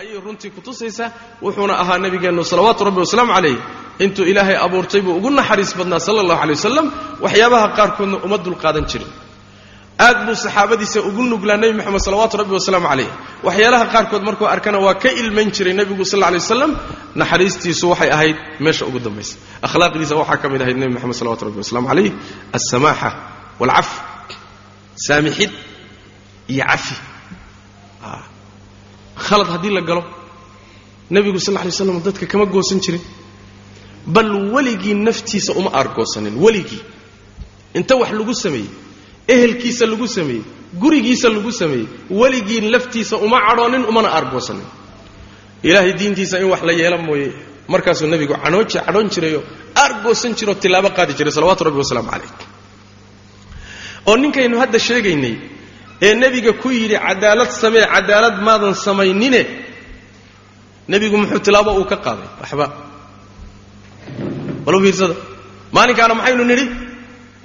ayay runtii kutusaysaa wuxuuna ahaa nebigeennu salawaatu rabbi wasalaamu calayh intuu ilaahay abuurtay buu ugu naxariis badnaa sala allahu alay wasalam waxyaabaha qaarkoodna uma dulqaadan jirin. Aad buu saxaabadiisa ugu nuglaa nebi moxamed salawaatu rabbi wasalaamu calayh. Waxyaalaha qaarkood markuu arkana waa ka ilmayn jiray nebigu sal lla alay wasalam naxariistiisu waxay ahayd meesha ugu dambaysa. Akhlaaqdiisa waxaa ka mid ahayd nebi moxamed salawatu rabbi wasalaamu calayh alsamaaxa waalcaf saamixid iyo cafi khalad haddii la galo nebigu sal lla alay waslam dadka kama goosan jirin. Bal weligii naftiisa uma aargoosanin weligii. Inta wax lagu sameeyey ehelkiisa lagu sameeyey gurigiisa lagu sameeyey weligii laftiisa uma cadhoonin umana aargoosanin ilaahay diintiisa in wax la yeela mooye markaasuu nebigu cadhoon jirayoo aargoosan jiroo tilaabo qaadi jiray salawatu rabbi wasalaamu calayh. Oo ninkaynu hadda sheegaynay ee nebiga ku yidhi cadaalad samee cadaalad maadan samaynine. Nebigu muxuu tilaabo uu ka qaaday waxba. Walu fiirsada. Maalinkaana maxaynu nidhi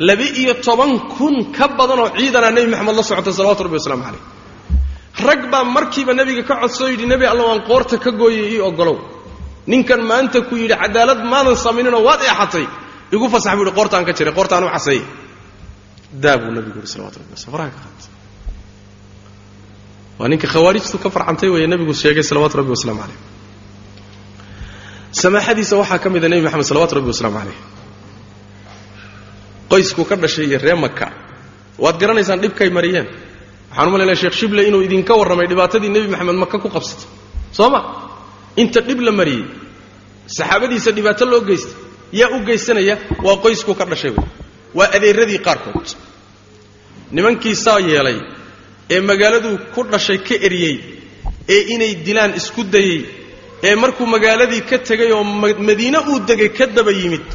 laba-iyo toban kun ka badanoo ciidanaa nebi maxamed la socotay salawatu rabbi wasalaamu calayh. Rag baa markiiba nebiga ka codsoo yidhi nebi alla waan qoorta ka gooyay ii ogolow ninkan maanta ku yidhi cadaalad maadan samayninoo waad eexatay igu fasax buu yidhi qoortaan ka jiray qoortaan u caseeye daa buu nebigu yidhi salawatu rabbi waslam faraha ka qaatay waa ninka khawaarijtu ka farcantay weeye nebigu sheegay salawaatu rabbi wasalaamu calayh. Samaaxadiisa waxaa ka mida nebi maxamed salawatu rabbi wasalaamu calayh. Qoysku ka dhashay iyo ree maka waad garanaysaan dhibkay mariyeen. Waxaan u malaynaya sheekh shible inuu idinka warramay dhibaatadii nebi maxamed maka ku qabsatay soo ma? Inta dhib la mariyey. Saxaabadiisa dhibaato loo geystay. Yaa u geysanaya? Waa qoysku ka dhashay wey waa adeeradii qaarkood. Nimankii saa yeelay ee magaaladuu ku dhashay ka eryey ee inay dilaan isku dayey ee markuu magaaladii ka tegay oo madiine uu degay ka daba yimid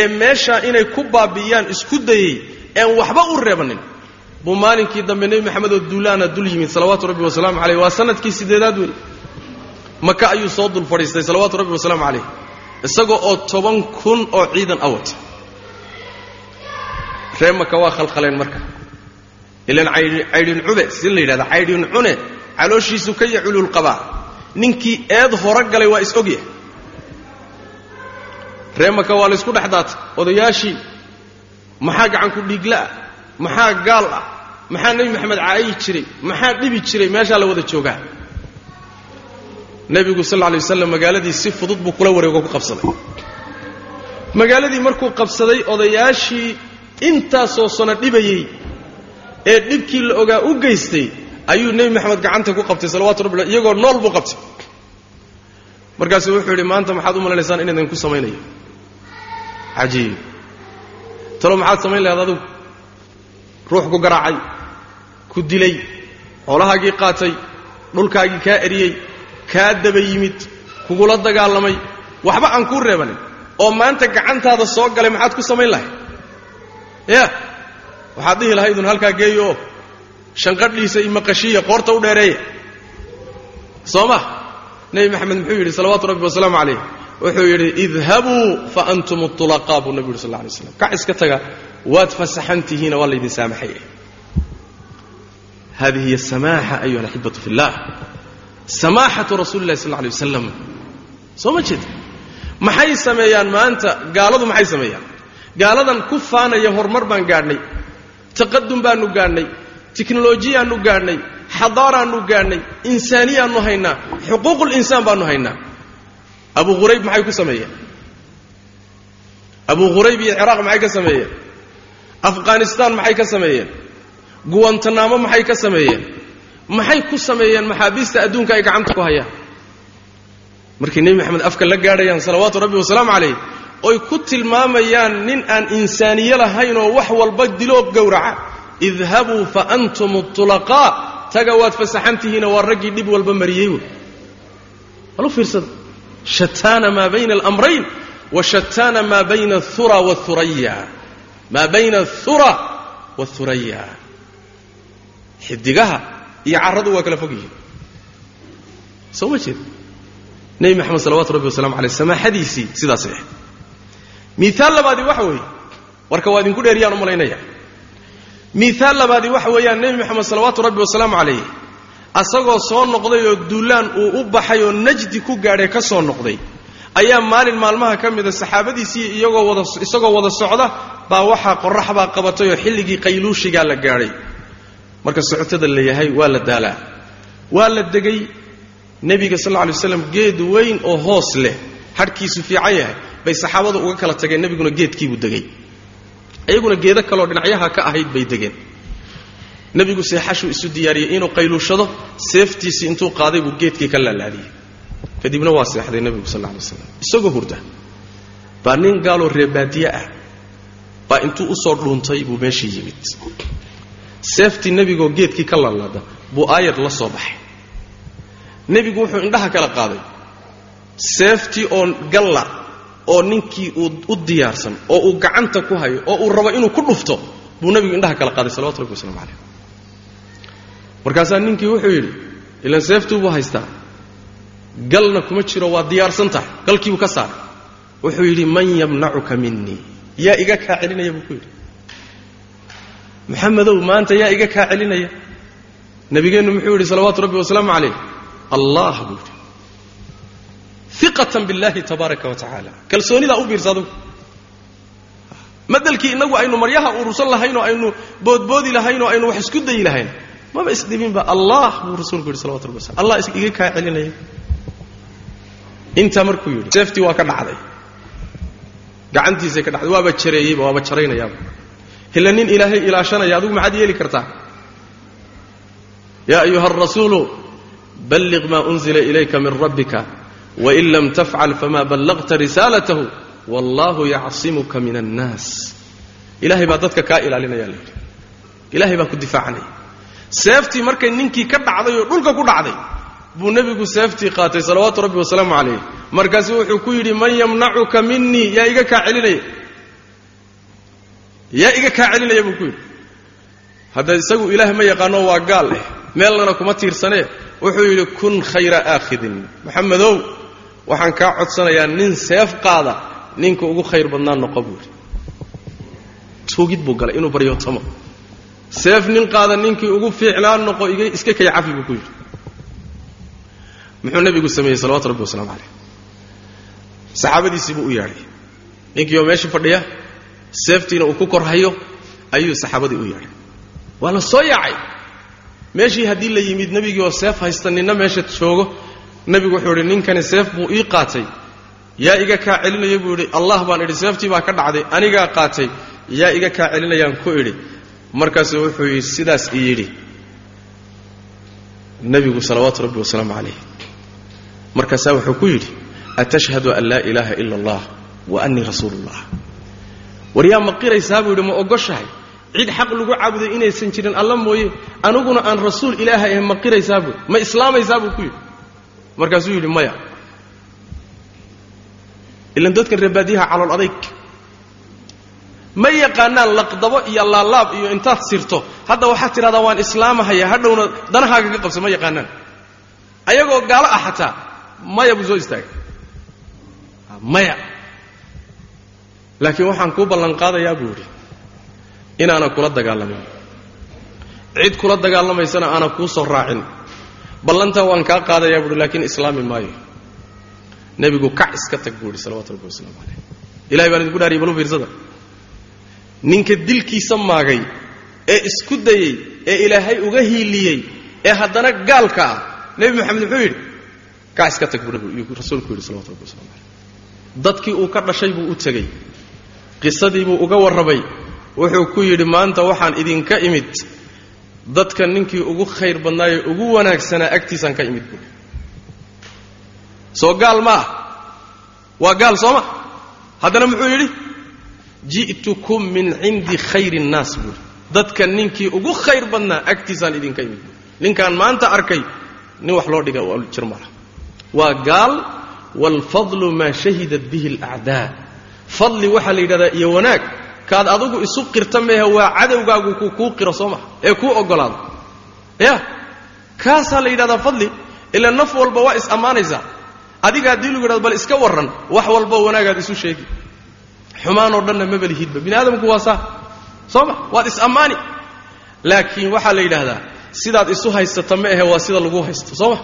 ee meeshaa inay ku baabi'iyaan isku dayey een waxba u reebanin buu maalinkii dambe nebi maxamedoo duulaana dul yimid salawaatu rabbi wasalaamu calayh waa sannadkii siddeedaad wey maka ayuu soo dul fadhiistay salawaatu rabbi wasalaamu calayh isagoo oo toban kun oo ciidan a wata ree maka waa khalkhaleen marka ilan caydhin cube si la yidhahda caydhin cune calooshiisu ka yaculul qabaa ninkii eed horo galay waa is-ogyahay ree maka waa laysku dhex daatay. Odayaashii maxaa gacanku dhiiglaah maxaa gaal ah? Maxaa nebi maxamed caayi jiray? Maxaa dhibi jiray? Meeshaa la wada joogaa. Nebigu sal lla alay waslam magaaladii si fudud buu kula wareego ku qabsaday. Magaaladii markuu qabsaday odayaashii intaasoo sano dhibayey ee dhibkii la ogaa u geystay ayuu nebi maxamed gacanta ku qabtay salawatu rabbi iyagoo nool buu qabtay. Markaasuu wuxuu yidhi maanta maxaad u malanaysaan in idinku samaynayo? Cajiib. Talo maxaad samayn lahayd adigu ruux ku garaacay ku dilay xoolahaagii qaatay dhulkaagii kaa eriyey kaa daba yimid kugula dagaalamay waxba aan kuu reebanin oo maanta gacantaada soo galay maxaad ku samayn lahayd ya waxaad dhihi lahaydun halkaa geeyo shanqadhiisa iyo maqashiya qoorta u dheereeya soo ma nebi maxamed muxuu yidhi salawaatu rabbi wasalaamu calayh. Wuxuu yidhi idhabuu fa antum ulaqaa buu nebigu yidhi sal lay slam kac iska taga waad fasaxan tihiina waa laydin saamaxaya hadihi hiy samaaxa ayuha alaxibatu fi llah samaaxatu rasuuli illahi sal alay wasalam soo ma jeeda maxay sameeyaan maanta? Gaaladu maxay sameeyaan? Gaaladan ku faanaya horumar baan gaadhnay taqadum baannu gaadhnay tiknolojiyaannu gaadhnay xadaaraannu gaadhnay insaaniyaannu haynaa xuquuqulinsaan baannu haynaa. Abu hurayb maxay ku sameeyeen? Abu hurayb iyo ciraaq maxay ka sameeyeen? Afghanistaan maxay ka sameeyeen? Guwantanaamo maxay ka sameeyeen? Maxay ku sameeyeen maxaabiista adduunka ay gacanta ku hayaan? Markay nebi maxamed afka la gaadhayaan salawaatu rabbi wasalaamu calayh oy ku tilmaamayaan nin aan insaaniye lahayn oo wax walba diloo gowraca. Idhabuu fa antum tulaqaa taga waad fasaxantihiina waa raggii dhib walba mariyey wey. Walu fiirsada. Shataana maa bayna alamrayn wa shataana maa bayna athura wathuraya maa bayna athura wathuraya xidigaha iyo carradu waa kala fog yihiin. Soo ma jeeda nebi maxamed salawatu rabbi wasalamu aleyh samaaxadiisii sidaasay ahayd miaal labaadii waxa weeye warka waa idinku dheeriyaan u malaynaya. Miaal labaadii waxa weeyaan nebi moxamed salawaatu rabbi wasalaamu calayh asagoo soo noqday oo duulaan uu u baxay oo najdi ku gaadhay ka soo noqday. Ayaa maalin maalmaha ka mida saxaabadiisii iyagoo wada isagoo wada socda baa waxaa qorrax baa qabatay oo xilligii qayluushigaa la gaadhay. Marka socotada la yahay waa la daalaa. Waa la degay nebiga sal lla alay waslam geed weyn oo hoos leh hadhkiisu fiican yahay bay saxaabadu uga kala tageen nebiguna geedkiibuu degay. Iyaguna geedo kaloo dhinacyaha ka ahayd bay degeen. Nebigu seexashuu isu diyaariyey inuu qayluushado seeftiisii intuu qaaday buu geedkii ka laalaadiyey. Kadibna waa seexday nebigu sal alay waslam isagoo hurda baa nin gaaloo reebaadiye ah baa intuu u soo dhuuntay buu meeshii yimid. Seeftii nebigoo geedkii ka laalaada buu aayad la soo baxay. Nebigu wuxuu indhaha kala qaaday seeftii oo galla oo ninkii uu u diyaarsan oo uu gacanta ku hayo oo uu rabo inuu ku dhufto buu nebigu indhaha kala qaaday salawatu rabbi waslamu calayh markaasaa ninkii wuxuu yidhi ilaan seeftuubuu haystaa? Galna kuma jiro waa diyaarsan tahay galkiibuu ka saaray wuxuu yidhi man yamnacuka minii yaa iga kaa celinaya buu ku yidhi. Maxamedow maanta yaa iga kaa celinaya. Nabigeennu muxuu yidhi salawaatu rabbi wasalaamu calayh. Allah buu yidhi iqatan billahi tabaaraka wa kalsoonidaa u biirsa adugu madelkii innagu aynu maryaha urursan lahayn oo aynu boodboodi lahayn oo aynu wax isku dayi lahayn maba isdhibinba allah buu rasuulku yidhi salawatu rabbi waslam allah iga kaa celinaya intaa markuu yidhi seeftii waa ka dhacday. Gacantiisay ka dhacday. Waaba jareeyeyba waaba jaraynayaaba ila nin ilaahay ilaashanaya adigu maxaad yeeli kartaa? Yaa ayuha arasuulu balliq maa unzila ilayka min rabbika wain lam tafcal fama ballaqta risaalatahu wallahu yacsimuka min annaas ilahay baa dadka kaa ilaalinaya layidhi ilahay baa ku difaacanaya seeftii markay ninkii ka dhacday oo dhulka ku dhacday. Buu nebigu seeftii qaatay salawaatu rabbi wasalaamu calayh markaasu wuxuu ku yidhi man yamnacuka minii yaa iga kaa celinaya. Yaa iga kaa celinaya buu ku yidhi. Hadda isagu ilaah ma yaqaano waa gaal eh meelnana kuma tiirsanee wuxuu yidhi kun khayra aakhidin. Maxamedow waxaan kaa codsanayaa nin seef qaada ninka ugu khayr badnaa noqo buu yidhi. Tuugid buu galay inuu baryootamo seef nin qaada ninkii ugu fiicnaa noqo iska kay cafi buu ku yidhi. Muxuu nebigu sameeyey salawatu rabbi wasalaamu calayh. Saxaabadiisii buu u yeedhay. Ninkii oo meeshii fadhiya seeftiina uu ku korhayo ayuu saxaabadii u yeedhay. Waa la soo yaacay. Meeshii haddii la yimid nebigii oo seef haysta ninna meesha joogo nebigu wuxuu idhi ninkani seef buu ii qaatay. Yaa iga kaa celinaya buu yidhi. Allah baan idhi seeftii baa ka dhacday anigaa qaatay. Yaa iga kaa celinayaan ku idhi markaasuu wuxuu yidhi sidaas i yidhi. Nebigu salawaatu rabbi wasalaamu calayh markaasaa wuxuu ku yidhi atashhadu an laa ilaaha ila allah wa annii rasuulu ullah war yaa ma qiraysaa buu yidhi ma ogoshahay? Cid xaq lagu caabuday inaysan jirin alla mooye. Aniguna aan rasuul ilaahay ahe ma qiraysaa buu ma islaamaysaa buu ku yidhi markaasuu yidhi maya ilan dadkan reebaadiyaha calool adayg ma yaqaanaan laqdabo iyo laalaab iyo intaad sirto. Hadda waxaad tidhahdaa waan islaamahaya hadhowna danahaaga ka qabsa ma yaqaanaan. Ayagoo gaalo ah xataa maya buu soo istaagay. Maya. Laakiin waxaan kuu ballanqaadayaa buu yidhi inaanan kula dagaalamin cid kula dagaalamaysana aanan kuu soo raacin ballantaa waan kaa qaadayaa buuhi laakiin islaami maayo. Nebigu kac iska tag buu yidhi salawatu rabbi wasalaamu calayh ilahay baan idinku dhaariyay balu fiirsada. Ninka dilkiisa maagay ee isku dayey ee ilaahay uga hiiliyey ee haddana gaalka ah nebi moxamed muxuu yidhi kac iska tag buu rasuulku yidhi salawatu rabbi waslamu calayh dadkii uu ka dhashay buu u tegey. Qisadii buu uga warramay wuxuu ku yidhi maanta waxaan idinka imid dadka ninkii ugu khayr badnaayee ugu wanaagsanaa agtiisaan ka imid buui soo gaal ma ah. Waa gaal sooma haddana muxuu yidhi? Ji'tukum min cindi khayri nnaas buuri dadka ninkii ugu khayr badnaa agtiisaan idinka imid buui ninkaan maanta arkay nin wax loo dhiga jir malaha waa gaal waalfadlu maa shahidat bihi alacdaa fadli waxaa la yidhahdaa iyo wanaag kaad adugu isu qirta meehe waa cadowgaagu ku kuu qiro soo maha ee kuu oggolaado ya kaasaa la yidhahdaa fadli ila naf walba waa is ammaanaysaa. Adiga haddii lagu yidhahdo bal iska warran wax walba wanaagaad isu sheegi. Xumaanoo dhanna ma belihidba bini aadamku waa saa. Soo ma waad is ammaani. Laakiin waxaa la yidhaahdaa sidaad isu haysata ma ahe waa sida lagu haysto. Soo ma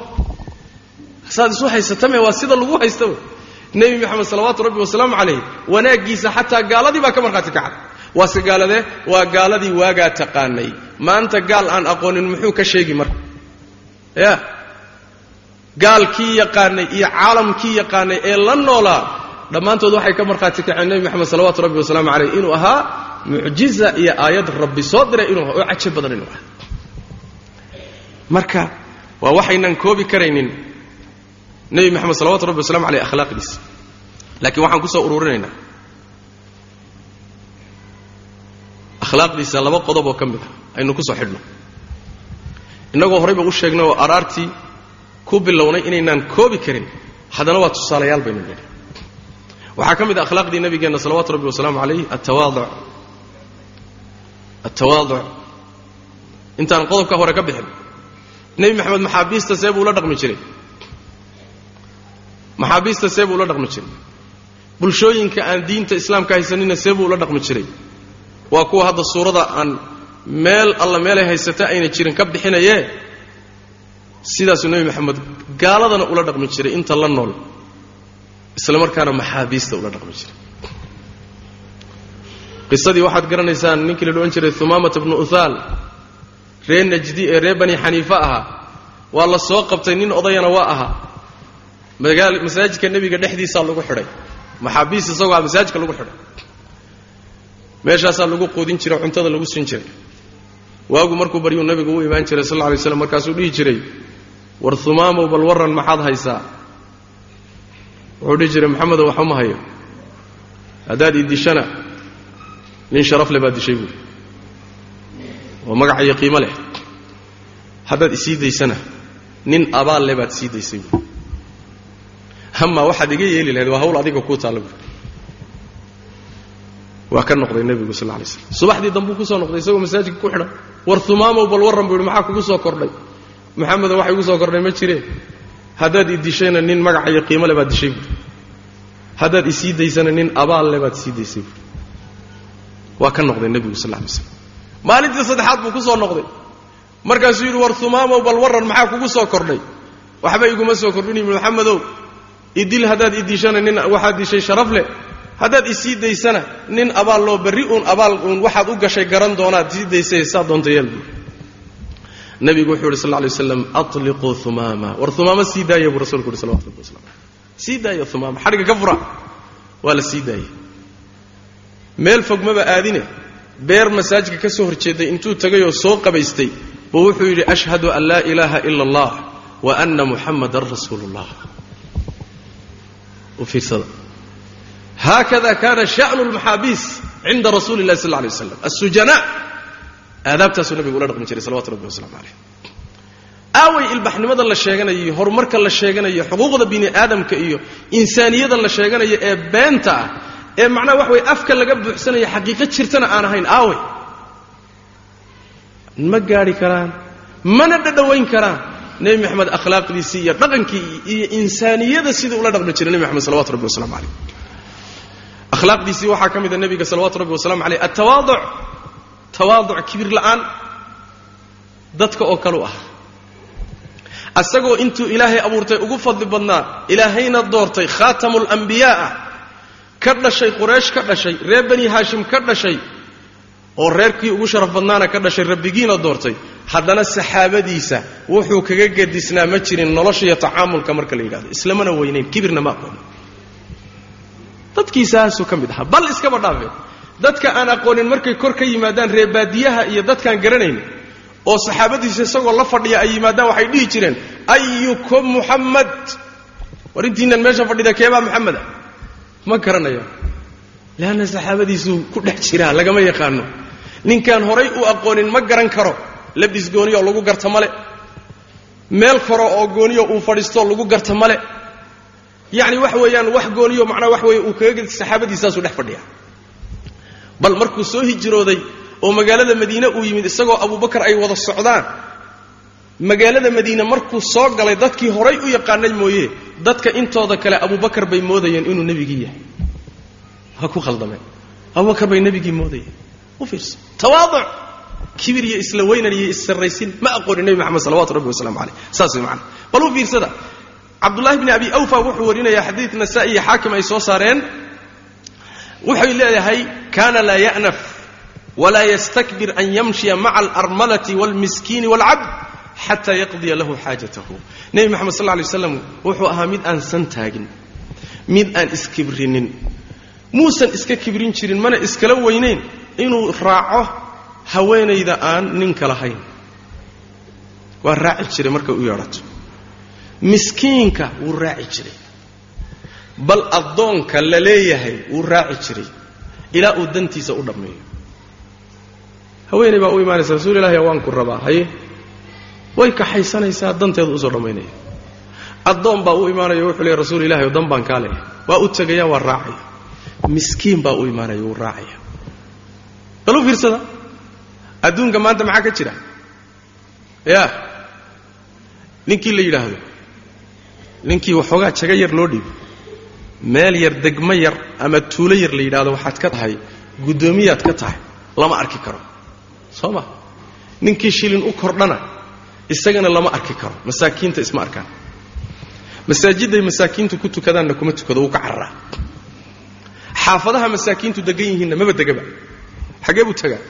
sidaad isu haysata ma ahe waa sida lagu haysta nebi moxamed salawaatu rabbi wasalaamu calayh wanaaggiisa xataa gaaladii baa ka markhaati kacay waase gaaladee waa gaaladii waagaa taqaanay. Maanta gaal aan aqoonin muxuu ka sheegi marka ya. Gaalkii yaqaanay iyo caalamkii yaqaanay ee la noolaa dhammaantood waxay ka markhaati kaceen nebi moxamed salawaatu rabbi wasalaamu calayh inuu ahaa mucjiza iyo aayad rabbi soo diray inuu ahaa oo cajab badan inuu ahaa. Marka waa waxaynan koobi karaynin nebi moxamed salawatu rabbi wasalamu aleyh akhlaaqdiisa laakiin waxaan ku soo ururinaynaa. Akhlaaqdiisa laba qodob oo ka mid ah aynu ku soo xidhno. Innagoo horayba u sheegnay oo araartii ku bilownay inaynaan koobi karin haddana waa tusaalayaal baynu nidhi waxaa ka mid ah akhlaaqdii nabigeenna salawaatu rabbi wasalaamu calayh altawaaduc altawaaduc intaan qodobka hore ka bixin. Nebi maxamed maxaabiista see buu ula dhaqmi jiray maxaabiista see buu ula dhaqmi jiray. Bulshooyinka aan diinta islaamka haysanina see buu ula dhaqmi jiray. Waa kuwa hadda suurada aan meel alla meelay haysata ayna jirin ka bixinayee sidaasuu nebi maxamed gaaladana ula dhaqmi jiray inta la nool. Isla markaana maxaabiista ula dhaqmi jiray. Qisadii waxaad garanaysaan ninkii la odhan jiray humaamata bnu uthaal reer najdi ee reer bani xaniife ahaa waa la soo qabtay nin odayana waa ahaa masaajidka nebiga dhexdiisaa lagu xidhay maxaabiis isagoo ah masaajidka lagu xidhay meeshaasaa lagu quudin jiray cuntada lagu siin jiray. Waagu markuu baryuu nabigu u imaan jiray sal lla alay slam markaasuu dhihi jiray war humaamow bal warran maxaad haysaa? Wuxuu dhihi jiray maxamedow waxba hayo. Haddaad ii dishana nin sharaf le baad dishay buuri oo magaca iyo qiimo leh. Haddaad isii daysana nin abaal le baad sii daysay buuri hamaa waxaad iga yeeli lahayd waa hawl adiga kuu taalla buuri waa ka noqday nebigu sal lay slam subaxdii dambuu ku soo noqday isagoo masaajidka ku xidhan war humaamow bal warran buu yidhi maxaa kugu soo kordhay? Maxamedo waxa igu soo kordhay ma jireen haddaad ii dishayna nin magaca iyo qiimo le baad dishay buuri haddaad isii daysana nin abaal le baad sii daysay buuri waa ka noqday nebigu sal lay slam maalintii saddexaad buu ku soo noqday. Markaasuu yidhi war humaamow bal warran maxaa kugu soo kordhay? Waxba iguma soo kordhin maxamedow idil haddaad ii dishana nin waxaad dishay sharaf leh. Haddaad isii daysana nin abaal loo berri uun abaal uun waxaad u gashay garan doonaad sii daysay saa doonta yeel. Buuri nabigu wuxuu yidhi sal lla alay waslam humaama war humaama sii daaya buu rasulku yidhi salawatu rabbi wasalam sii daaya humaama xadhigga ka fura. Waa la sii daayay meel fog maba aadine. Beer masaajidka ka soo horjeeday intuu tegay oo soo qabaystay buu wuxuu yidhi ashhadu an laa ilaaha ila allah wa ana muxamadan rasuulu u fiirsada. Haakada kaana sha'nu lmaxaabiis cinda rasuuli illahi sal lla alay waslam assujanaa aadaabtaasuu nabigu ula dhaqmi jiray salawatu rabbi waslamu calayh aaway ilbaxnimada la sheeganayo iyo horumarka la sheeganayo xuquuqda bini aadamka iyo insaaniyada la sheeganayo ee beenta ah ee macnaha wax way afka laga buuxsanaya xaqiiqo jirtana aan ahayn aaway. Ma gaadhi karaan mana dhadhawayn karaan nebi maxamed akhlaaqdiisii iyo dhaqankii iyo insaaniyada sidii ula dhaqmi jiray nebi maxamed salawatu rabbi waslamu calayh akhlaaqdiisii waxaa ka mida nebiga salawatu rabbi wasalamu calayh altawaaduc tawaaduc kibir la'aan dadka oo kalu ah. Asagoo intuu ilaahay abuurtay ugu fadli badnaa ilaahayna doortay khaatamu lambiyaa ka dhashay quraysh ka dhashay reer bani haashim ka dhashay oo reerkii ugu sharaf badnaana ka dhashay rabbigiina doortay haddana saxaabadiisa wuxuu kaga gedisnaa ma jirin nolosha iyo tacaamulka marka la yidhahdo islamana weynayn kibirna ma aqoonin dadkiisaasuu ka mid ahaa. Bal iskaba dhaafee dadka aan aqoonin markay kor ka yimaadaan reebaadiyaha iyo dadkaan garanayn oo saxaabadiisa isagoo la fadhiya ay yimaadaan waxay dhihi jireen ayukum muxammad war intiinan meesha fadhida keebaa muxameda ma garanaya leanna saxaabadiisuu ku dhex jiraa lagama yaqaano ninkaan horay u aqoonin ma garan karo labdis gooniyo lagu garta male. Meel koro oo gooniyo uu fadhiistoo lagu garta male. Yacni wax weeyaan wax gooniyo macnaa wax weeye uu kaga saxaabadiisaasuu dhex fadhiya. Bal markuu soo hijrooday oo magaalada madiine uu yimid isagoo abubakar ay wada socdaan magaalada madiine markuu soo galay dadkii horay u yaqaanay mooye dadka intooda kale abubakar bay moodayeen inuu nebigii yahay. Ha ku khaldameen. Abubakar bay nebigii moodayeen. U fiirso tawaaduc kibir iyo isla weynan iyo issarraysin ma aqoonin nebi maxamed salawatu rabbi wasalamu caleyh saas way macana bal u fiirsada cabdullahi bni abi awfa wuxuu warinayaa xadiid nasaa-i iyo xaakim ay soo saareen. Wuxay leedahay kana laa ya'naf walaa yastakbir an yamshiya maca alarmalati waalmiskiini waalcabd xataa yaqdiya lahu xaajatahu. Nebi moxamed sal lay waslam wuxuu ahaa mid aan san taagin mid aan iskibrinin muusan iska kibrin jirin mana iskala weynayn inuu raaco haweenayda aan ninka lahayn. Waa raaci jiray markay u yeedhato. Miskiinka wuu raaci jiray. Bal addoonka la leeyahay wuu raaci jiray. Ilaa uu dantiisa u dhammeeyo. Haweenay baa u imaanaysa rasuul ilahi waan ku rabaa haye. Way kaxaysanaysaa danteedu u soo dhammaynaya. Addoon baa u imaanaya wuxuu leeya rasuul ilahi dan baan kaa leeyahay waa u tegaya waa raacaya. Miskiin baa u imaanaya wuu raacaya. Bal u fiirsada adduunka maanta maxaa ka jira? Ya ninkii la yidhaahdo ninkii waxoogaa jago yar loo dhiibo meel yar degmo yar ama tuulo yar la yidhahdo waxaad ka tahay guddoomiyaad ka tahay lama arki karo. Soo ma? Ninkii shilin u kordhana isagana lama arki karo. Masaakiinta isma arkaan. Masaajidday masaakiintu ku tukadaanna kuma tukado wuu ka cararaa xaafadaha masaakiintu degan yihiinna maba degaba. Xaggee buu tegaa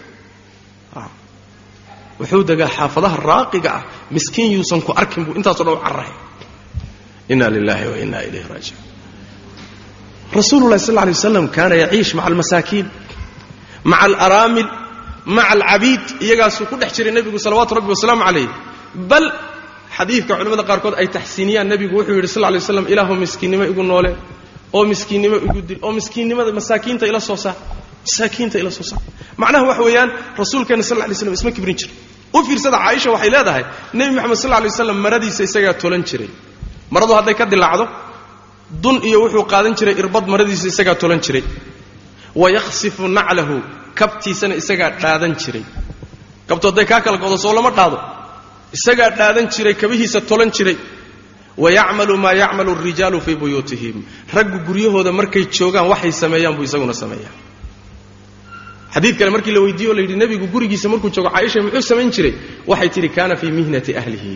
wuxuu degaa xaafadaha raaqiga ah. Miskiin yuusan ku arkin buu intaaso dhan u cararahay inna lilahi wa inna ilayhi raajicuun rasuulu sal alay waslam kaana yaciish maca almasaakiin maca alaraamil maca alcabiid iyagaasuu ku dhex jiray nebigu salawaatu rabbi wasalaamu calayh. Bal xadiidka culimmada qaarkood ay taxsiiniyaan nebigu wuxuu yidhi sal lla lay waslam miskiinnimo igu noole oo miskiinnimo igu dil oo miskiinnimada masaakiinta ila soo saar masaakiinta ila soo saar. Macnaha waxa weeyaan rasuulkeena sal lay slam isma kibrin jir u fiirsada caaisha waxay leedahay nebi moxamed sal lay waslam maradiisa isagaa tolan jiray. Maradu hadday ka dilaacdo dun iyo wuxuu qaadan jiray irbad maradiisa isagaa tolan jiray. Wa yakhsifu naclahu kabtiisana isagaa dhaadan jiray. Kabtu hadday kaa kala godo soo lama dhaado isagaa dhaadan jiray kabihiisa tolan jiray. Wa yacmalu maa yacmalu alrijaalu fii buyuutihim. Raggu guryahooda markay joogaan waxay sameeyaan buu isaguna sameeyaa xadiid kale markii la weydiiye o la yidhi nebigu gurigiisa markuu joogo caaisha muxuu samayn jiray? Waxay tidhi kaana fii mihnati ahlihi.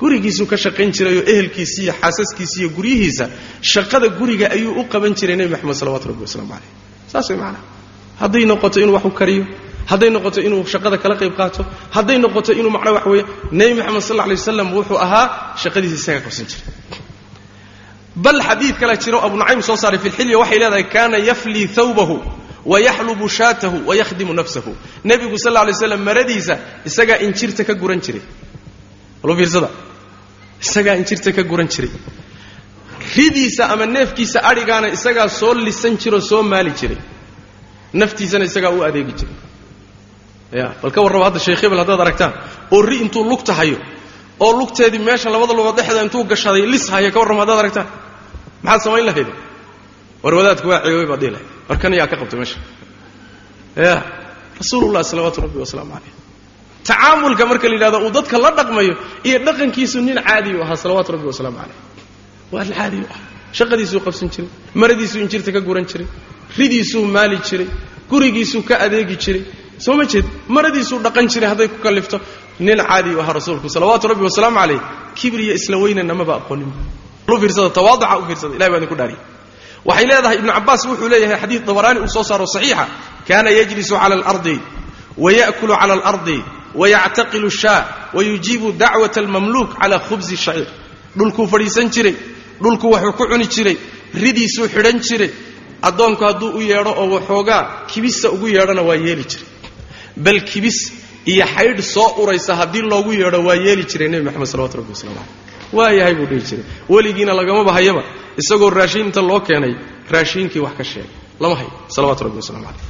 Gurigiisuu ka shaqayn jirayoo ehelkiisi iyo xaasaskiisi iyo guryihiisa shaqada guriga ayuu u qaban jiray nebi moxamed salawatu rabbi wasalaamu calayh. Saas way macanaha hadday noqoto inuu wax u kariyo hadday noqoto inuu shaqada kala qayb qaato hadday noqoto inuu macnaa wax weeye nebi moxamed sal lla alay waslam wuxuu ahaa shaqadiisa isagaa qabsan jiray. Bal xadiid kale jiro abu nucaym soo saaray fi lxilya waxay leedahay kaana yaflii thawbahu wayaxlubu shaatahu wayakhdimu nafsahu nebigu sal alay slam maradiisa isagaa injirta ka guran jiray walu fiirsada isagaa injirta ka guran jiray ridiisa ama neefkiisa adhigaana isagaa soo lisan jiroo soo maali jiray naftiisana isagaa u adeegi jiray ya bal ka warraba hadda sheekh hebel haddaad aragtaan oo ri intuu lugta hayo oo lugteedii meesha labada lugood dhexda intuu gashaday lis haya ka warrama haddaad aragtaan maxaad samayn lahayd war wadaadku waa ceebay baad dhihi lahayd war kan yaa ka qabtay meesha. Ya rasuulullahi salawaatu rabbi wasalaamu calayh tacaamulka marka la yidhahdo uu dadka la dhaqmayo iyo dhaqankiisu nin caadi u ahaa salawaatu rabbi wasalaamu calayh waa caadi u ahaa. Shaqadiisuu qabsan jiray maradiisuu injirta ka guran jiray ridiisuu maali jiray gurigiisuu ka adeegi jiray. Soo ma jeed maradiisuu dhaqan jiray hadday ku kallifto nin caadi u ahaa rasuulku salawaatu rabbi wasalaamu calayh kibriya isla weynana maba aqoonin. Fiirsada tawaaduca u fiirsada ilahay baa idinku dhaariya waxay leedahay ibnu cabbaas wuxuu leeyahay xadiid dabaraani uu soo saaro saxiixa. Kaana yajlisu cala alardi waya'kulu cala alardi wayactaqilu shaa wayujiibu dacwata almamluuk cala khubsi shaciir dhulkuu fadhiisan jiray dhulku wuxuu ku cuni jiray ridiisuu xidhan jiray. Addoonku hadduu u yeedho oo waxoogaa kibisa ugu yeedhona waa yeeli jiray. Bal kibis iyo xaydh soo uraysa haddii loogu yeedho waa yeeli jiray nebi moxamed salawatu rabbi waslamu caleyh waa yahay buu dhihi jiray. Weligiina lagama bahayaba. Isagoo raashiin inta loo keenay raashiinkii wax ka sheegay. Lama hayo. Salawatu rabbi waslamu caleyh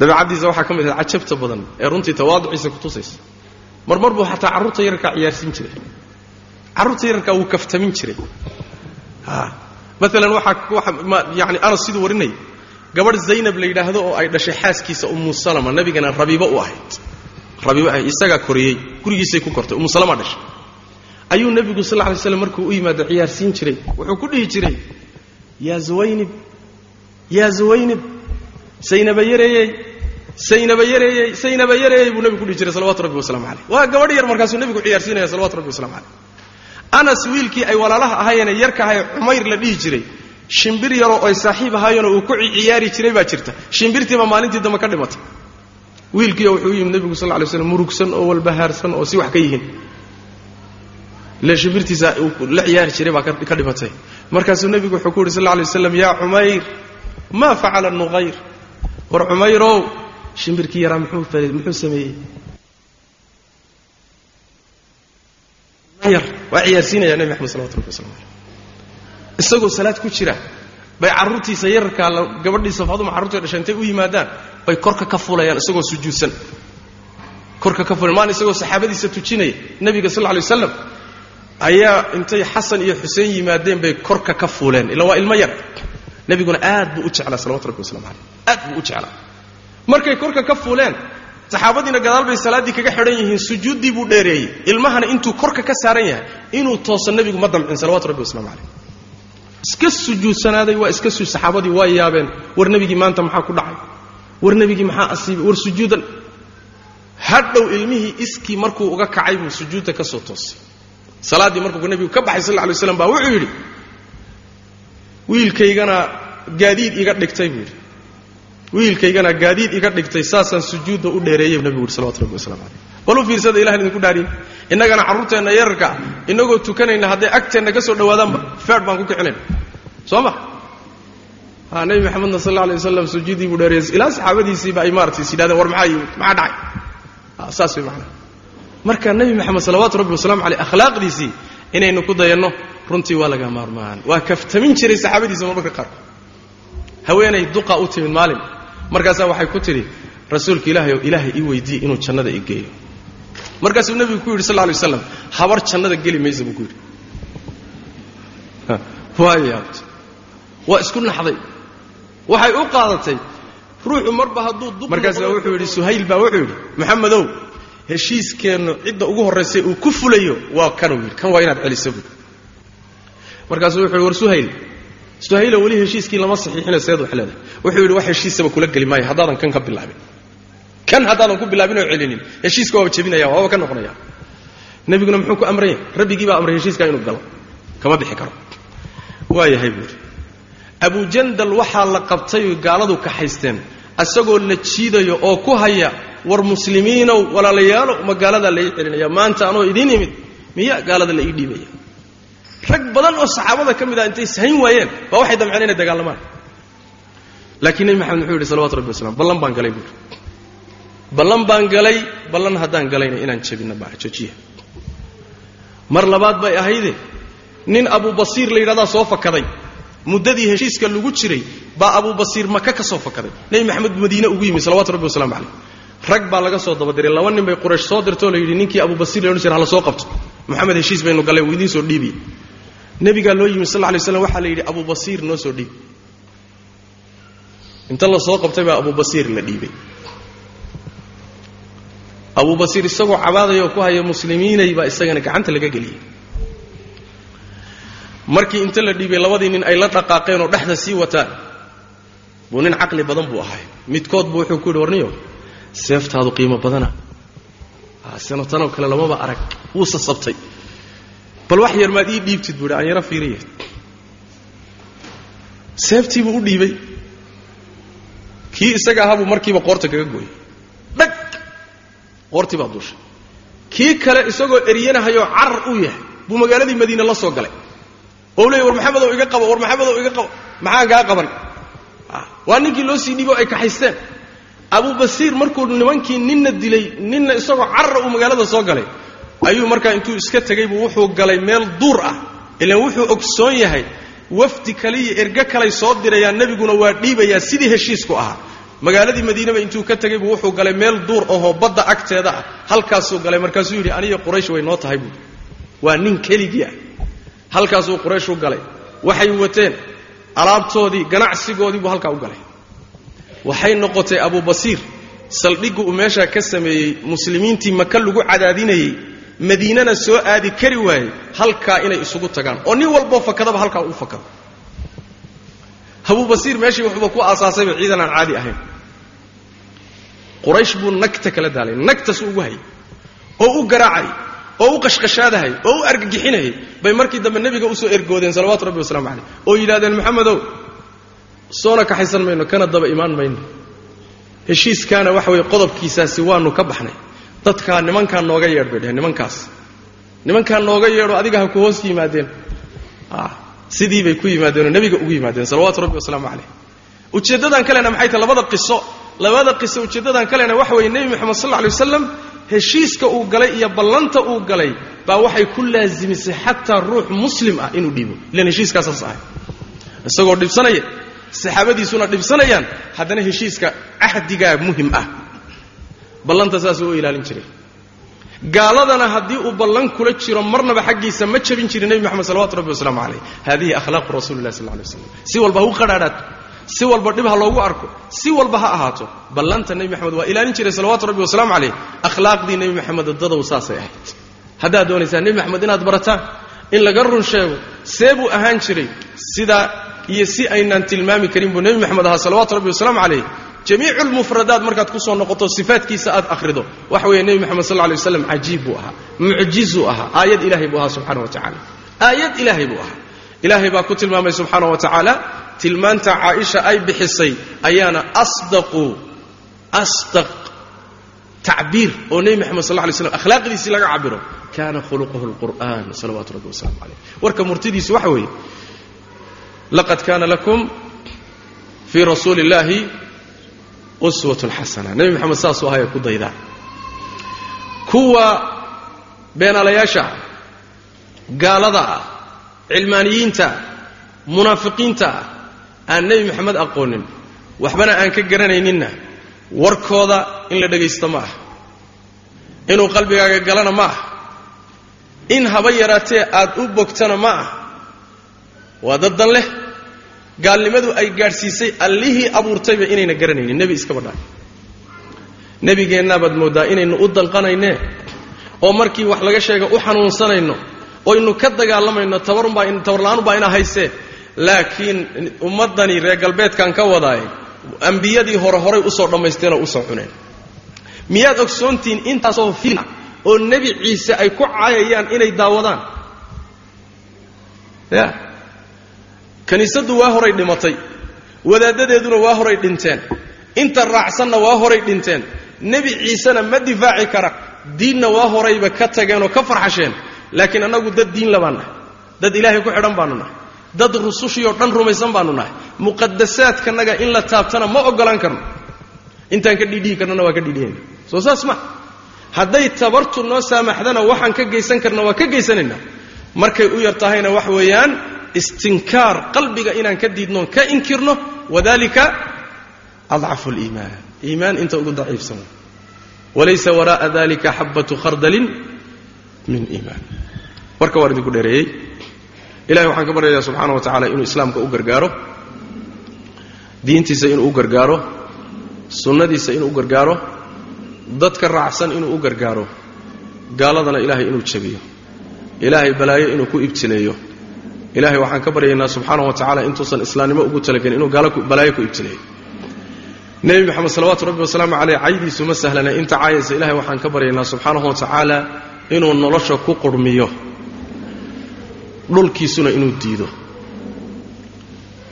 dabeecaddiisa waxaa ka mid ahay cajabta badan ee runtii tawaaduciisa kutusaysa marmar buu xataa carruurta yararkaa ciyaarsiin jiray. Carruurta yararkaa wuu kaftamin jiray. Maalan waxaa yani anas siduu warinaya gabadh zaynab la yidhaahdo oo ay dhashay xaaskiisa ummu salama nabigana rabiibo u ahayd isagaa koriyey gurigiisay ku kortay ummu salama dhashay. Ayuu nebigu sal lla lay slam markuu u yimaado ciyaarsiin jiray wuxuu ku dhihi jiray yaa zuwaynib yaa zuwaynib zaynaba yareeyey saynaba yareeyey saynaba yareeyey buu nebigu ku dhihi jiray salawatu rabbi waslamu caleyh waa gabadh yar markaasuu nebigu ciyaarsiinaya salawatu rabbi waslamu caleyh anas wiilkii ay walaalaha ahaayeenee yarka ahay cumayr la dhihi jiray. Shimbir yaroo ay saaxiib ahaayeenoo uu ku ciyaari jiray baa jirta. Shimbirtiiba maalintii dambe ka dhimatay wiilkiioo wuxuu u yimid nebigu sal lay slam murugsan oo walbahaarsan oo si wax ka yihiin. Uu la ciyaari jiray baa ka dhimatay. Markaasuu nebigu wuxuu ku yidhi sal lay waslam yaa cumayr maa facala nuqayr war cumayrow shimbirkii yaraa muxuu sameeyey? Waa ciyaarsiinaya nebi maxamed salawatu rabbi waslamu isagoo salaad ku jira bay carruurtiisa yararkaa gabadhiisa faaduma carruurtay dhashay u yimaadaan bay korka ka fulayaan isagoo sujuudsan. Korka ka fulan maan isagoo saxaabadiisa tujinaya. Nebiga sal lla lay waslam ayaa intay xasan iyo xuseen yimaadeen bay korka ka fuuleen ila waa ilmo yar. Nebiguna aad buu u jeclaa salawatu rabbi waslamu aleyh aad buu u jeclaa. Markay korka ka fuuleen saxaabadiina gadaal bay salaaddii kaga xidhan yihiin sujuuddii buu dheereeyey. Ilmahana intuu korka ka saaran yahay inuu tooso nebigu ma damcin salawatu rabbi waslamu caleyh iska sujuudsanaaday waa iska su saxaabadii waa yaabeen war nebigii maanta maxaa ku dhacay war nebigii maxaa asiibay? War sujuudan. Hadhow ilmihii iskii markuu uga kacay buu sujuudda ka soo toosay. Salaaddii markuu nebigu ka baxay sal lla alay slam baa wuxuu yidhi wiilkaygana gaadiid iga dhigtay buu yidhi. Wiilkaygana gaadiid iga dhigtay saasaan sujuudda u dheereeyey nebigu yidhi salawatu rabbi waslamu caleyh bal u fiirsada ilahan idinku dhaariin. Innagana carruurteenna yararka ah innagoo tukanayna hadday agteenna ka soo dhawaadaanba feedh baan ku kicinayna soo ma ha nebi maxamedna sal alla alay wasalam sujuuddii buu dheereeyey ilaa saxaabadiisiiba ay maaratay is yidhahdeen war maxaa yimid maxaa dhacay? Saas way macnaa. Marka nebi maxamed salawaatu rabbi wasalaamu caleyh akhlaaqdiisii inaynu ku dayanno runtii waa laga maarmaan. Waa kaftamin jiray saxaabadiisa marmarka qaarkood haweenay duqa u timid maalin. Markaasaa waxay ku tidhi rasuulka ilaahay oo ilaahay ii weydiiyey inuu jannada i markaasuu nebigu ku yidhi sal alay waslam habar jannada geli maysa buu ku yidhi. Waa yaabtay waa isku naxday waxay u qaadatay. Ruuxu marba hadduu markaasa wuxuu yidhi suhayl baa wuxuu yidhi maxamedow heshiiskeennu cidda ugu horraysay uu ku fulayo waa kanuu yidhi. Kan waa inaad celisa buui markaasuu wuxu yidhi war suhayl suhaylo weli heshiiskii lama saxiixina seed wax leedahay wuxuu yidhi wax heshiisaba kula geli maayo haddaadan kan ka bilaabin. Kan haddaadan ku bilaabin oo celinin heshiiska waaba jebinaya waaba ka noqonaya. Nebiguna muxuu ku amranya rabbigii baa amray heshiiskaa inuu galo kama bixi karo. Waa yahay buuri abujandal waxaa la qabtay gaaladu kaxaysteen asagoo la jiidayo oo ku haya war muslimiinow walaalayaalo magaaladaa la ii celinaya maanta anoo idiin imid miya gaalada la ii dhiibaya? Rag badan oo saxaabada ka mid ah intay sahayn waayeen baa waxay damceen inay dagaalamaan laakiin nebi maxamed muxuu yidhi salawatu rabbi waslam ballan baan galay buuri ballan baan galay ballan haddaan galayna inaan jebinna baa jojiya mar labaad bay ahayde nin abubasiir la yidhahdaa soo fakaday muddadii heshiiska lagu jiray baa abubasiir maka ka soo fakaday. Nebi maxamed madiine ugu yimi salawatu rabbi waslamu caleyh rag baa laga soo dabadiray laba nin bay quraysh soo dirtoo la yidhi ninkii abubasiir la odhan jira hala soo qabto. Moxamed heshiis baynu gallay wuu idiin soo dhiibiye nebigaa loo yimi sal lla slam waxaa la yidhi abubasiir noo soo dhiib. Inta la soo qabtay baa abubasiir la dhiibay. Abubasiir isagoo cabaadayoo ku haya muslimiinay baa isagana gacanta laga geliyey markii inta la dhiibay labadii nin ay la dhaqaaqeen oo dhexda sii wataan buu nin caqli badan buu ahay. Midkood buu wuxuu ku yidhi warniyo seeftaadu qiimo badana. Sanatanoo kale lamaba arag wuu sasabtay. Bal wax yar maad ii dhiibtid buu yidhi aan yaro fiiriye. Seeftii buu u dhiibay. Kii isaga ahaa buu markiiba qoorta kaga gooyey. Dhag! Qoortii baa duushay. Kii kale isagoo eryanahayoo carar u yahay buu magaaladii madiine la soo galay oo leey war maxamedow iga qabo war maxamedow iga qabo. Maxaan kaa qaban. Waa ninkii loo sii dhiibo ay kaxaysteen. Abubasiir markuu nimankii ninna dilay ninna isagoo carara uu magaalada soo galay ayuu markaa intuu iska tegay buu wuxuu galay meel duur ah. Ilaan wuxuu ogsoon yahay wafdi kale iyo erge kalay soo dirayaan nebiguna waa dhiibayaa sidii heshiisku ahaa. Magaaladii madiineba intuu ka tegay buu wuxuu galay meel duur ahoo badda agteeda ah halkaasuu galay markaasuu yidhi aniga quraysh way noo tahay buui waa nin keligii ah halkaasuu quraysh u galay. Waxay wateen alaabtoodii ganacsigoodii buu halkaa u galay. Waxay noqotay abubasiir saldhiggu uu meeshaa ka sameeyey muslimiintii maka lagu cadaadinayey madiinana soo aadi kari waayey halkaa inay isugu tagaan. Oo nin walboo fakadaba halkaa uu fakado. Abubasiir meeshii waxba ku aasaasayba ciidan aan caadi ahayn. Quraysh buu nagta kala daalay nagtasu ugu hayay oo u garaacay oo u qashqashaadahay oo u argagixinayay bay markii dambe nebiga u soo ergoodeen salawaatu rabbi wasalaamu caleyh oo yidhahdeen maxamedow soona kaxaysan mayno kana daba imaan mayno. Heshiiskaana waxa weeye qodobkiisaasi waanu ka baxnay. Dadkaa nimankaa nooga yeedh bay dheheen nimankaas. Nimankaa nooga yeedho adiga ha ku hoos yimaadeen. Sidii bay ku yimaadeenoo nebiga ugu yimaadeen salawaatu rabbi wasalaamu caleyh ujeeddadan kalena maxay tahay labada qiso. Labada qiso ujeeddadan kalena waxa weeye nebi moxamed sal alla lay wasalam heshiiska uu galay iyo ballanta uu galay baa waxay ku laasimisay xataa ruux muslim ah inuu dhiibo. Ilan heshiiskaasaas ahay isagoo dhibsanaya saxaabadiisuna dhibsanayaan haddana heshiiska cahdigaa muhiim ah. Ballanta saasuu u ilaalin jiray. Gaaladana haddii uu ballan kula jiro marnaba xaggiisa ma jabin jirin nebi moxamed salawatu rabbi wasalaamu calayh hadihi akhlaaqu rasuli lah sal alay waslam si walba ha u qadhaadhaato si walba dhib ha loogu arko si walba ha ahaato ballanta nebi moxamed waa ilaalin jiray salawaatu rabbi wasalaamu calayh. Akhlaaqdii nebi moxamed dadow saasay ahayd. Haddaad doonaysaa nebi moxamed inaad barataan in laga run sheego see buu ahaan jiray. Sidaa iyo si aynaan tilmaami karin buu nebi moxamed ahaa salawaatu rabbi wasalaamu calayh. Jamiicu lmufradaat markaad ku soo noqoto sifaadkiisa aad akhrido waxa weeye nebi moxamed sal lay waslam cajiib buu ahaa mucjizuu ahaa aayad ilahay buu ahaa subxana wa tacala aayad ilaahay buu ahaa. Ilaahay baa ku tilmaamay subxaana wa tacaala tilmaanta caaisha ay bixisay ayaana asdaqu asdaq tacbiir oo nebi moxamed sal lay slam akhlaaqdiisii laga cabiro kaana khuluquhu lqur'an salawaatu rabbi wasalamu calayh warka murtidiisu waxa weeye laqad kaana lakum fii rasuuli illahi uswatun xasana. Nebi moxamed saasuu ahaya ku daydaa kuwa beenaalayaasha ah gaalada ah cilmaaniyiinta ah munaafiqiinta ah aan nebi moxamed aqoonin. Waxbana aan ka garanayninna warkooda in la dhegaysto ma ah. Inuu qalbigaaga galana ma ah. In haba yaraatee aad u bogtana ma ah. Waa dad dan leh. Gaalnimadu ay gaadhsiisay allihii abuurtayba inayna garanaynin. Nebi iskaba dhaa nebigeennaabaad mooddaa inaynu u danqanaynee oo markii wax laga sheega u xanuunsanayno oynu ka dagaalamayno tabarunbaa tabarla'aanubaa ina haysee laakiin ummaddani reer galbeedkan ka wadaaye ambiyadii hore horay u soo dhammaysteenoo u soo cuneen. Miyaad ogsoontihiin intaasoo fila oo nebi ciise ay ku caayayaan inay daawadaan? Ya. Kiniisaddu waa horay dhimatay wadaaddadeeduna waa horay dhinteen inta raacsanna waa horay dhinteen. Nebi ciisena ma difaaci kara diinna waa horayba ka tageenoo ka farxasheen laakiin annagu dad diin labaan nahay dad ilaahay ku xidhan baanu nahay dad rusushiioo dhan rumaysan baanu nahay. Muqadasaadkanaga in la taabtana ma oggolaan karno. Intaan ka dhiidhihi karnana waa ka dhiidhihayna soo saas ma. Hadday tabartu noo saamaxdana waxaan ka geysan karna waa ka geysanaynaa. Markay u yar tahayna wax weeyaan istinkaar qalbiga inaan ka diidnoon ka inkirno wadalika adcafu liimaan iimaan inta ugu daciifsan. Walaysa wara'a dalika xabatu khardalin min iimaan. Warka waan idinku dheereeyey ilahay waxaan ka baryayaa subxaana wa tacala inuu islaamka u gargaaro diintiisa inuu u gargaaro sunnadiisa inuu u gargaaro dadka raacsan inuu u gargaaro gaaladana ilaahay inuu jabiyo ilaahay balaayo inuu ku ibtileeyo. Ilahay waxaan ka baryaynaa subxaana wa tacala intuusan islaamnimo ugu talagelin inuu balaayo ku ibtileeyo. Nebi moxamed salawaatu rabbi wasalaamu caleyh caydiisu ma sahlana inta caayaysa ilahay waxaan ka baryaynaa subxaanahu wa tacaala inuu nolosha ku qurmiyo dhulkiisuna inuu diido.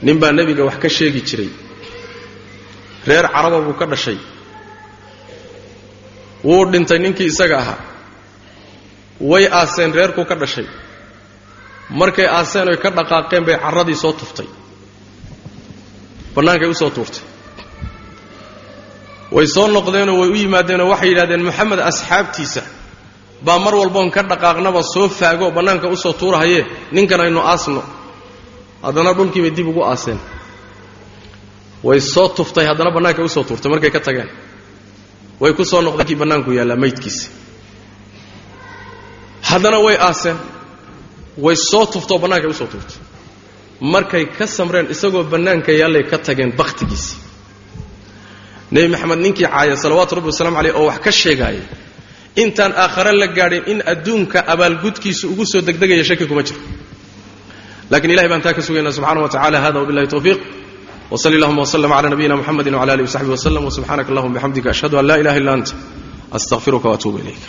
Nin baa nebiga wax ka sheegi jiray. Reer caraba buu ka dhashay. Wuu dhintay ninkii isaga ahaa. Way aaseen reerkuu ka dhashay. Markay aaseen oy ka dhaqaaqeen bay carradii soo tuftay. Bannaankay u soo tuurtay. Way soo noqdeenoo way u yimaadeenoo waxay yidhahdeen moxamed asxaabtiisa baa mar walboon ka dhaqaaqnaba soo faago bannaanka u soo tuurahayee ninkan aynu aasno. Haddana dhulkii bay dib ugu aaseen. Way soo tuftay haddana bannaankay u soo tuurtay markay ka tageen. Way ku soo noqdeen kii bannaanku yaallaa maydkiisi. Haddana way aaseen. Way soo tuftoo bannaankay u soo tuurtay. Markay ka samreen isagoo bannaanka yaallay ka tageen bakhtigiisi. Nebi maxamed ninkii caaya salawaatu rabbi wasalamu caleyh oo wax ka sheegaayay intaan aakhare la gaadhin in adduunka abaalgudkiisu ugu soo degdegaya shaki kuma jiro. Lakiin ilahay baan taa ka sugaynaa subxana wa tacala hada wbillahi towfiiq wsl اllahuma wslm cla nabiyina mxamedi wcla alih wsaxbi wslm wsubxanak allahuma bxamdika ashhadu an laa ilaha illa ant astaqfiruka watuubu ilayk.